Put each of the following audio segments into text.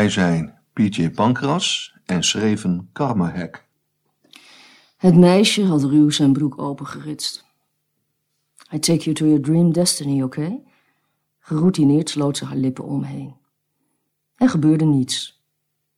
Wij zijn PJ Pankras en schreven Karma Hack. Het meisje had ruw zijn broek opengeritst. I take you to your dream destiny, oké? Okay? Geroutineerd sloot ze haar lippen omheen. Er gebeurde niets.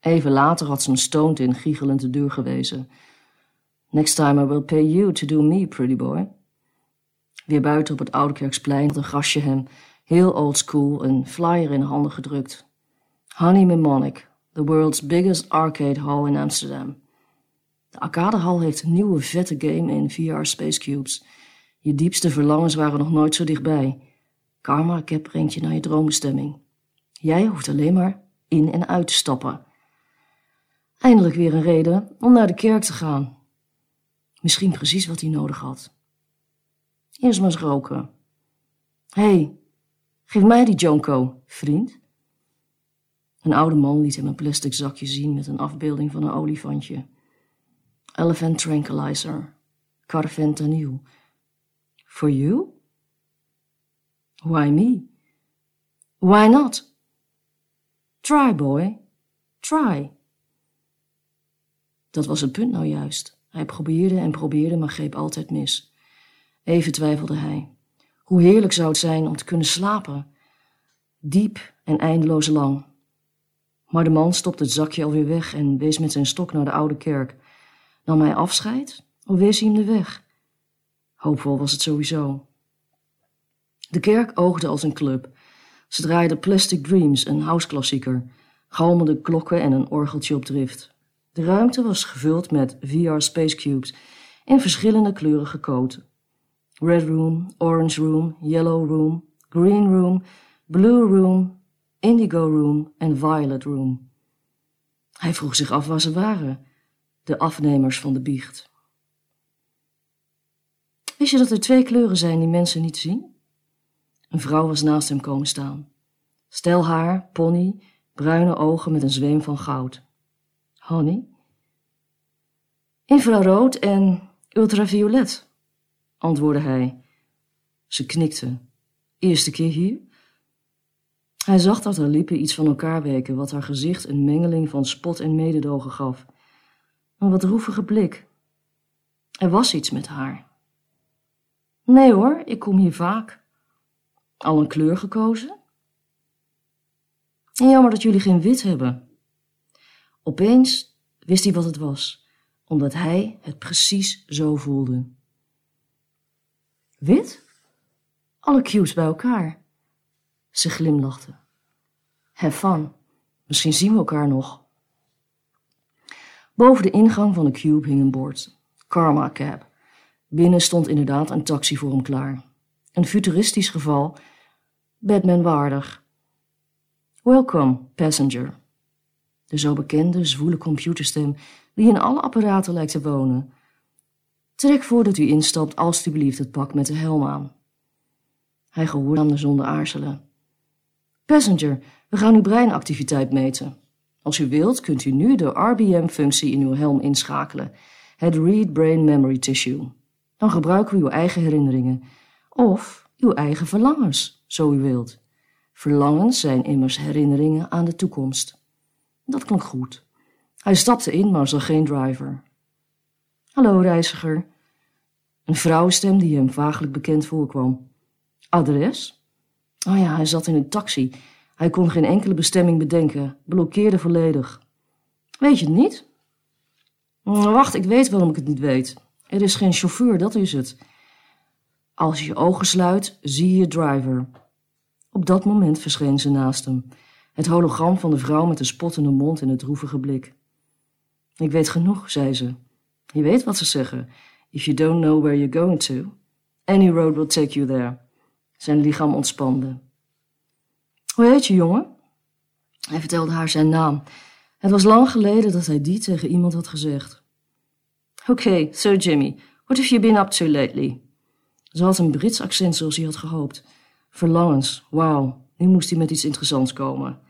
Even later had ze een stoont in giechelend de deur gewezen. Next time I will pay you to do me, pretty boy. Weer buiten op het Oudekerksplein had een gastje hem, heel old school, een flyer in handen gedrukt. Honey Mnemonic, the world's biggest arcade hall in Amsterdam. De arcadehal heeft een nieuwe vette game in VR Space Cubes. Je diepste verlangens waren nog nooit zo dichtbij. Karma brengt je naar je droombestemming. Jij hoeft alleen maar in en uit te stappen. Eindelijk weer een reden om naar de kerk te gaan. Misschien precies wat hij nodig had. Eerst maar eens roken. Hé, hey, geef mij die Jonko, vriend. Een oude man liet hem een plastic zakje zien met een afbeelding van een olifantje. Elephant tranquilizer, carfentanyl. For you? Why me? Why not? Try, boy. Try. Dat was het punt nou juist. Hij probeerde en probeerde, maar greep altijd mis. Even twijfelde hij. Hoe heerlijk zou het zijn om te kunnen slapen. Diep en eindeloos lang. Maar de man stopte het zakje alweer weg en wees met zijn stok naar de oude kerk. Nam hij afscheid of wees hij hem de weg? Hoopvol was het sowieso. De kerk oogde als een club. Ze draaiden Plastic Dreams, een houseklassieker, galmende klokken en een orgeltje op drift. De ruimte was gevuld met VR Space Cubes in verschillende kleuren gecoat. Red Room, Orange Room, Yellow Room, Green Room, Blue Room, Indigo Room en Violet Room. Hij vroeg zich af waar ze waren, de afnemers van de biecht. Wist je dat er twee kleuren zijn die mensen niet zien? Een vrouw was naast hem komen staan. Stel haar, pony, bruine ogen met een zweem van goud. Honey? Infrarood en ultraviolet, antwoordde hij. Ze knikte. Eerste keer hier? Hij zag dat haar lippen iets van elkaar weken, wat haar gezicht een mengeling van spot en mededogen gaf. Een wat droevige blik. Er was iets met haar. Nee hoor, ik kom hier vaak. Al een kleur gekozen? Jammer dat jullie geen wit hebben. Opeens wist hij wat het was, omdat hij het precies zo voelde. Wit? Alle cubes bij elkaar. Ze glimlachte. Have fun. Misschien zien we elkaar nog. Boven de ingang van de cube hing een bord. Karma Cab. Binnen stond inderdaad een taxi voor hem klaar. Een futuristisch geval, Batman waardig. Welcome, passenger. De zo bekende, zwoele computerstem die in alle apparaten lijkt te wonen. Trek voordat u instapt alstublieft het pak met de helm aan. Hij gehoorzaamde zonder aarzelen. Passenger, we gaan uw breinactiviteit meten. Als u wilt, kunt u nu de RBM-functie in uw helm inschakelen, het Read Brain Memory Tissue. Dan gebruiken we uw eigen herinneringen of uw eigen verlangens, zo u wilt. Verlangens zijn immers herinneringen aan de toekomst. Dat klonk goed. Hij stapte in, maar zag geen driver. Hallo, reiziger. Een vrouwenstem die hem vaaglijk bekend voorkwam. Adres? Oh ja, hij zat in een taxi. Hij kon geen enkele bestemming bedenken, blokkeerde volledig. Weet je het niet? Wacht, ik weet waarom ik het niet weet. Er is geen chauffeur, dat is het. Als je je ogen sluit, zie je je driver. Op dat moment verscheen ze naast hem. Het hologram van de vrouw met de spottende mond en het droevige blik. Ik weet genoeg, zei ze. Je weet wat ze zeggen. If you don't know where you're going to, any road will take you there. Zijn lichaam ontspande. Hoe heet je, jongen? Hij vertelde haar zijn naam. Het was lang geleden dat hij die tegen iemand had gezegd. Oké, so Jimmy, what have you been up to lately? Ze had een Brits accent zoals hij had gehoopt. Verlangens, wauw, nu moest hij met iets interessants komen.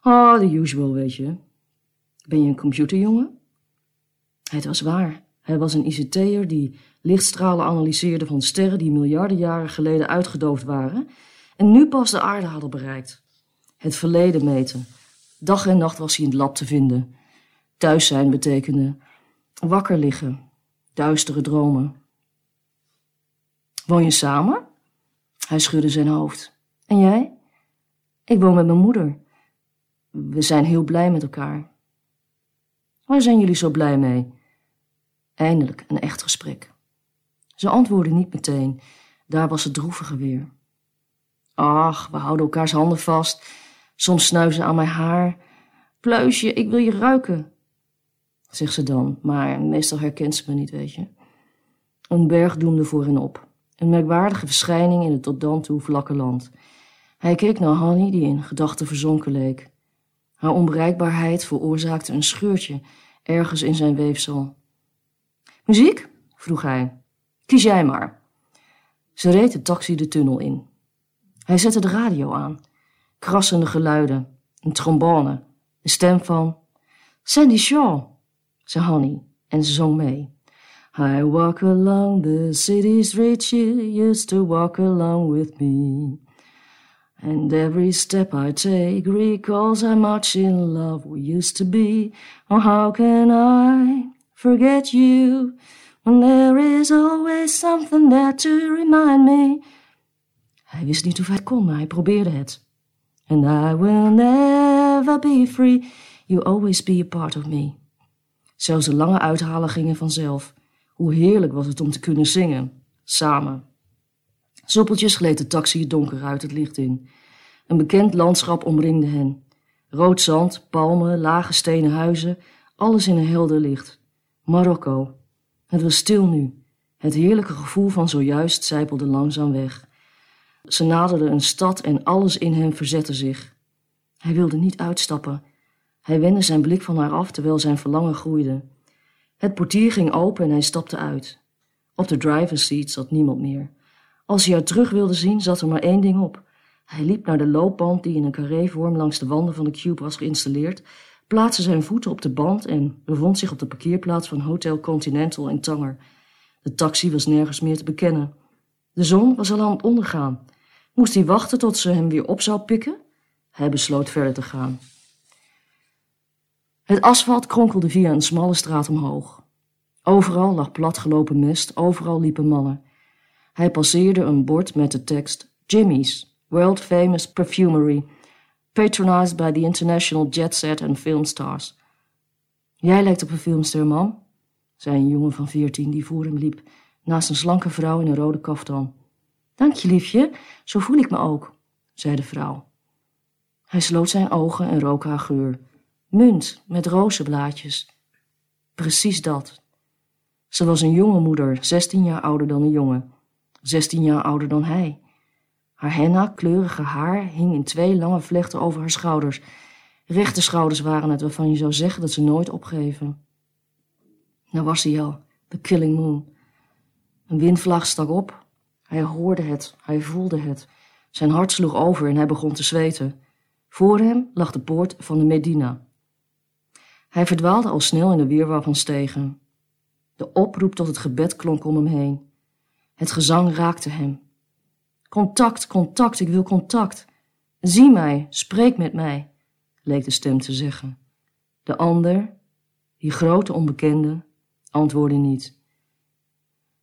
Ah, oh, the usual, weet je. Ben je een computerjongen? Het was waar. Hij was een ICT'er die lichtstralen analyseerde van sterren die miljarden jaren geleden uitgedoofd waren en nu pas de aarde hadden bereikt. Het verleden meten, Dag en nacht was hij in het lab te vinden. Thuis zijn betekende wakker liggen, duistere dromen. Woon je samen? Hij schudde zijn hoofd. En jij? Ik woon met mijn moeder. We zijn heel blij met elkaar. Waar zijn jullie zo blij mee? Eindelijk een echt gesprek. Ze antwoordde niet meteen. Daar was het droevige weer. Ach, we houden elkaars handen vast. Soms snuiven ze aan mijn haar. Pluisje, ik wil je ruiken, zegt ze dan, maar meestal herkent ze me niet, weet je. Een berg doemde voor hen op. Een merkwaardige verschijning in het tot dan toe vlakke land. Hij keek naar Hanny, die in gedachten verzonken leek. Haar onbereikbaarheid veroorzaakte een scheurtje ergens in zijn weefsel. Muziek? vroeg hij. Kies jij maar. Ze reed de taxi de tunnel in. Hij zette de radio aan. Krassende geluiden, een trombone, de stem van Sandy Shaw, zei Honey en ze zong mee. I walk along the city streets you used to walk along with me. And every step I take recalls how much in love we used to be. Oh, how can I forget you when there is always something there to remind me? Hij wist niet of hij kon, maar hij probeerde het. And I will never be free. You always be a part of me. Zelfs de lange uithalen gingen vanzelf. Hoe heerlijk was het om te kunnen zingen, samen. Soppeltjes gleed de taxi donker uit het licht in. Een bekend landschap omringde hen. Rood zand, palmen, lage stenen huizen, alles in een helder licht. Marokko. Het was stil nu. Het heerlijke gevoel van zojuist zijpelde langzaam weg. Ze naderden een stad en alles in hem verzette zich. Hij wilde niet uitstappen. Hij wendde zijn blik van haar af terwijl zijn verlangen groeide. Het portier ging open en hij stapte uit. Op de driver's seat zat niemand meer. Als hij haar terug wilde zien, zat er maar één ding op. Hij liep naar de loopband die in een carrévorm langs de wanden van de cube was geïnstalleerd, plaatste zijn voeten op de band en bevond zich op de parkeerplaats van Hotel Continental in Tanger. De taxi was nergens meer te bekennen. De zon was al aan het ondergaan. Moest hij wachten tot ze hem weer op zou pikken? Hij besloot verder te gaan. Het asfalt kronkelde via een smalle straat omhoog. Overal lag platgelopen mest, overal liepen mannen. Hij passeerde een bord met de tekst Jimmy's, world famous perfumery, patronized by the international jet set and filmstars. Jij lijkt op een filmster, man, zei een jongen van veertien die voor hem liep, naast een slanke vrouw in een rode kaftan. Dank je, liefje, zo voel ik me ook, zei de vrouw. Hij sloot zijn ogen en rook haar geur. Munt met rozenblaadjes. Precies dat. Ze was een jonge moeder, zestien jaar ouder dan een jongen. Zestien jaar ouder dan hij. Haar henna-kleurige haar hing in twee lange vlechten over haar schouders. Rechte schouders waren het waarvan je zou zeggen dat ze nooit opgeven. Nou was hij al, de killing moon. Een windvlaag stak op. Hij hoorde het, hij voelde het. Zijn hart sloeg over en hij begon te zweten. Voor hem lag de poort van de Medina. Hij verdwaalde al snel in de weerwar van stegen. De oproep tot het gebed klonk om hem heen. Het gezang raakte hem. Contact, contact, ik wil contact. Zie mij, spreek met mij, leek de stem te zeggen. De ander, die grote onbekende, antwoordde niet.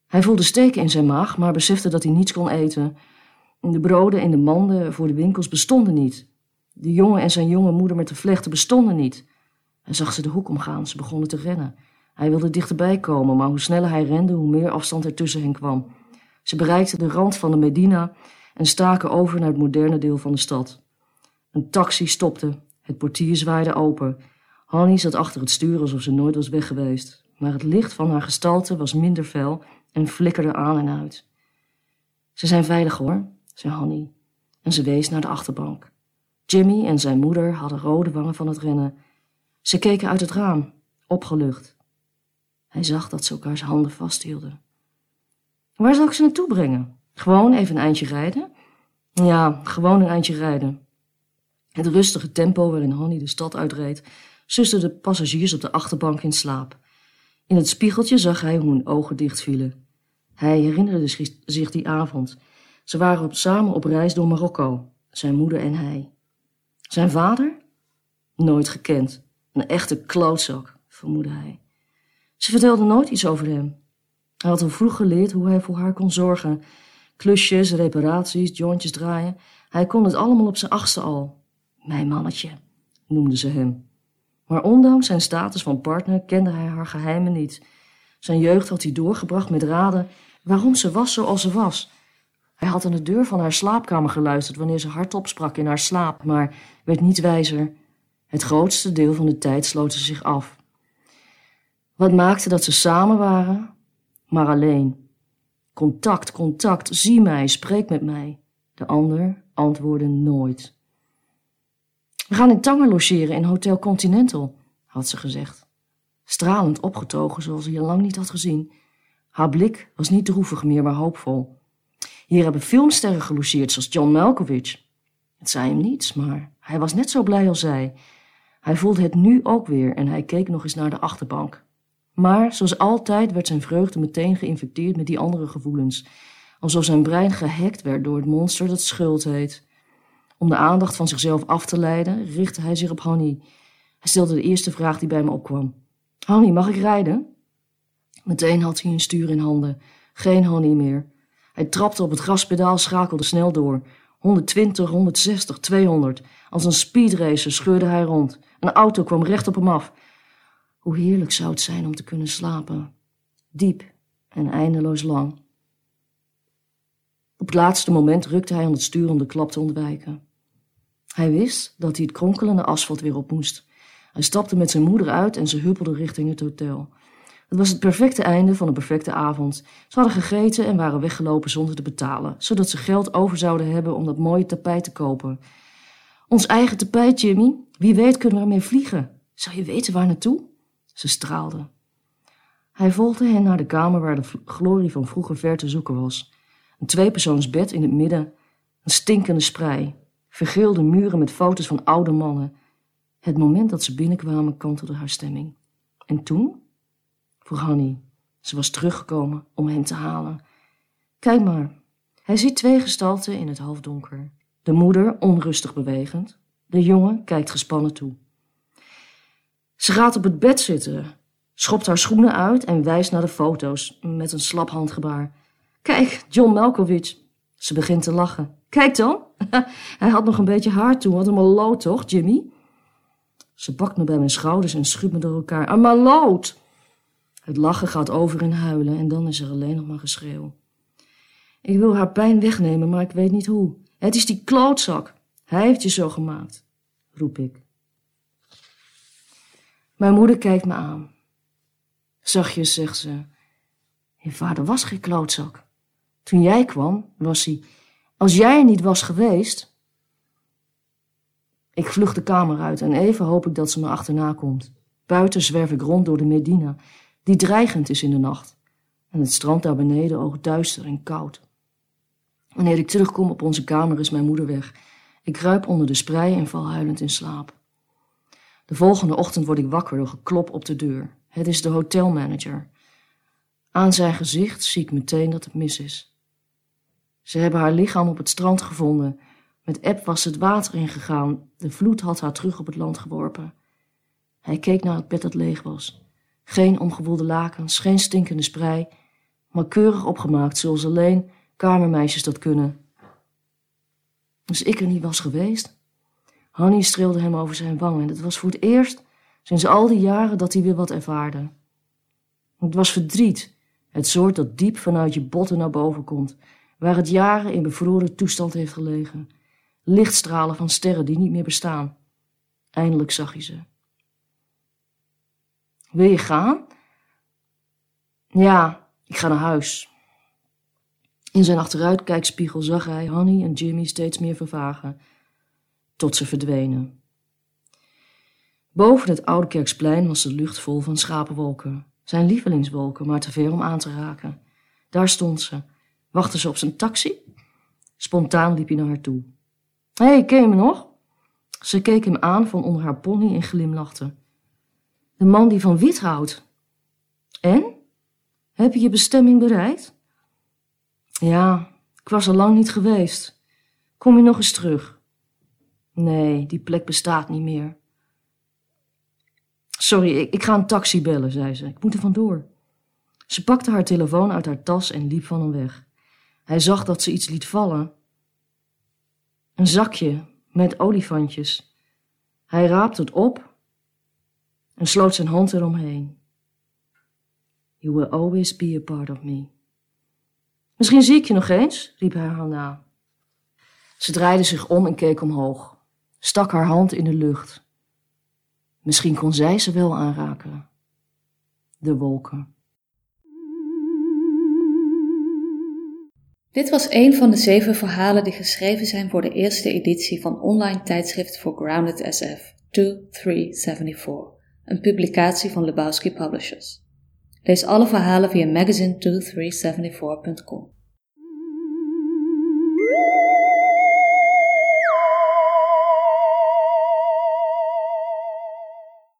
Hij voelde steken in zijn maag, maar besefte dat hij niets kon eten. De broden en de manden voor de winkels bestonden niet. De jongen en zijn jonge moeder met de vlechten bestonden niet. Hij zag ze de hoek omgaan, ze begonnen te rennen. Hij wilde dichterbij komen, maar hoe sneller hij rende, hoe meer afstand er tussen hen kwam. Ze bereikten de rand van de Medina en staken over naar het moderne deel van de stad. Een taxi stopte, het portier zwaaide open. Hanny zat achter het stuur alsof ze nooit was weg geweest, maar het licht van haar gestalte was minder fel en flikkerde aan en uit. Ze zijn veilig hoor, zei Hanny, en ze wees naar de achterbank. Jimmy en zijn moeder hadden rode wangen van het rennen. Ze keken uit het raam, opgelucht. Hij zag dat ze elkaars handen vasthielden. Waar zal ik ze naartoe brengen? Gewoon even een eindje rijden? Ja, gewoon een eindje rijden. Het rustige tempo waarin Honey de stad uitreed, suste de passagiers op de achterbank in slaap. In het spiegeltje zag hij hoe hun ogen dichtvielen. Hij herinnerde zich die avond. Ze waren samen op reis door Marokko, zijn moeder en hij. Zijn vader? Nooit gekend. Een echte klootzak, vermoedde hij. Ze vertelde nooit iets over hem. Hij had al vroeg geleerd hoe hij voor haar kon zorgen. Klusjes, reparaties, jointjes draaien. Hij kon het allemaal op zijn achtste al. Mijn mannetje, noemde ze hem. Maar ondanks zijn status van partner kende hij haar geheimen niet. Zijn jeugd had hij doorgebracht met raden waarom ze was zoals ze was. Hij had aan de deur van haar slaapkamer geluisterd wanneer ze hardop sprak in haar slaap, maar werd niet wijzer. Het grootste deel van de tijd sloot ze zich af. Wat maakte dat ze samen waren, maar alleen. Contact, contact, zie mij, spreek met mij. De ander antwoordde nooit. We gaan in Tanger logeren in Hotel Continental, had ze gezegd. Stralend opgetogen zoals hij al lang niet had gezien. Haar blik was niet droevig meer, maar hoopvol. Hier hebben filmsterren gelogeerd, zoals John Malkovich. Het zei hem niets, maar hij was net zo blij als zij. Hij voelde het nu ook weer en hij keek nog eens naar de achterbank. Maar zoals altijd werd zijn vreugde meteen geïnfecteerd met die andere gevoelens, alsof zijn brein gehackt werd door het monster dat schuld heet. Om de aandacht van zichzelf af te leiden, richtte hij zich op Honey. Hij stelde de eerste vraag die bij me opkwam. Honey, mag ik rijden? Meteen had hij een stuur in handen. Geen Honey meer. Hij trapte op het gaspedaal, schakelde snel door. 120, 160, 200. Als een speedracer scheurde hij rond. Een auto kwam recht op hem af. Hoe heerlijk zou het zijn om te kunnen slapen. Diep en eindeloos lang. Op het laatste moment rukte hij aan het stuur om de klap te ontwijken. Hij wist dat hij het kronkelende asfalt weer op moest. Hij stapte met zijn moeder uit en ze huppelde richting het hotel. Het was het perfecte einde van een perfecte avond. Ze hadden gegeten en waren weggelopen zonder te betalen, zodat ze geld over zouden hebben om dat mooie tapijt te kopen. Ons eigen tapijt, Jimmy. Wie weet kunnen we ermee vliegen. Zou je weten waar naartoe? Ze straalde. Hij volgde hen naar de kamer waar de glorie van vroeger ver te zoeken was. Een tweepersoonsbed in het midden, een stinkende sprei, vergeelde muren met foto's van oude mannen. Het moment dat ze binnenkwamen kantelde haar stemming. En toen? vroeg Hanny. Ze was teruggekomen om hem te halen. Kijk maar. Hij ziet twee gestalten in het halfdonker. De moeder onrustig bewegend. De jongen kijkt gespannen toe. Ze gaat op het bed zitten, schopt haar schoenen uit en wijst naar de foto's met een slap handgebaar. Kijk, John Malkovich. Ze begint te lachen. Kijk dan, hij had nog een beetje haar toen. Wat een maloot, toch, Jimmy? Ze pakt me bij mijn schouders en schudt me door elkaar. Een maloot! Het lachen gaat over in huilen en dan is er alleen nog maar geschreeuw. Ik wil haar pijn wegnemen, maar ik weet niet hoe. Het is die klootzak. Hij heeft je zo gemaakt, roep ik. Mijn moeder kijkt me aan. Zachtjes zegt ze: Je vader was geen klootzak. Toen jij kwam, was hij. Als jij er niet was geweest. Ik vlucht de kamer uit en even hoop ik dat ze me achterna komt. Buiten zwerf ik rond door de Medina, die dreigend is in de nacht. En het strand daar beneden oogt duister en koud. Wanneer ik terugkom op onze kamer is mijn moeder weg. Ik kruip onder de sprei en val huilend in slaap. De volgende ochtend word ik wakker door geklop op de deur. Het is de hotelmanager. Aan zijn gezicht zie ik meteen dat het mis is. Ze hebben haar lichaam op het strand gevonden. Met eb was het water ingegaan. De vloed had haar terug op het land geworpen. Hij keek naar het bed dat leeg was. Geen omgewoelde lakens, geen stinkende sprei, maar keurig opgemaakt zoals alleen kamermeisjes dat kunnen. Als ik er niet was geweest. Hanny streelde hem over zijn wang en het was voor het eerst sinds al die jaren dat hij weer wat ervaarde. Het was verdriet, het soort dat diep vanuit je botten naar boven komt, waar het jaren in bevroren toestand heeft gelegen. Lichtstralen van sterren die niet meer bestaan. Eindelijk zag hij ze. Wil je gaan? Ja, ik ga naar huis. In zijn achteruitkijkspiegel zag hij Hanny en Jimmy steeds meer vervagen, tot ze verdwenen. Boven het Oude Kerksplein was de lucht vol van schapenwolken, zijn lievelingswolken, maar te veel om aan te raken. Daar stond ze. Wachtte ze op zijn taxi? Spontaan liep hij naar haar toe. Hé, hey, ken je me nog? Ze keek hem aan van onder haar pony en glimlachte. De man die van wit houdt. En? Heb je je bestemming bereikt? Ja, ik was al lang niet geweest. Kom je nog eens terug? Nee, die plek bestaat niet meer. Sorry, ik, ik ga een taxi bellen, zei ze. Ik moet er vandoor. Ze pakte haar telefoon uit haar tas en liep van hem weg. Hij zag dat ze iets liet vallen. Een zakje met olifantjes. Hij raapte het op en sloot zijn hand eromheen. You will always be a part of me. Misschien zie ik je nog eens, riep hij haar na. Ze draaide zich om en keek omhoog, stak haar hand in de lucht. Misschien kon zij ze wel aanraken. De wolken. Dit was een van de zeven verhalen die geschreven zijn voor de eerste editie van online tijdschrift voor Grounded SF 2374, een publicatie van Lebowski Publishers. Lees alle verhalen via magazine2374.com.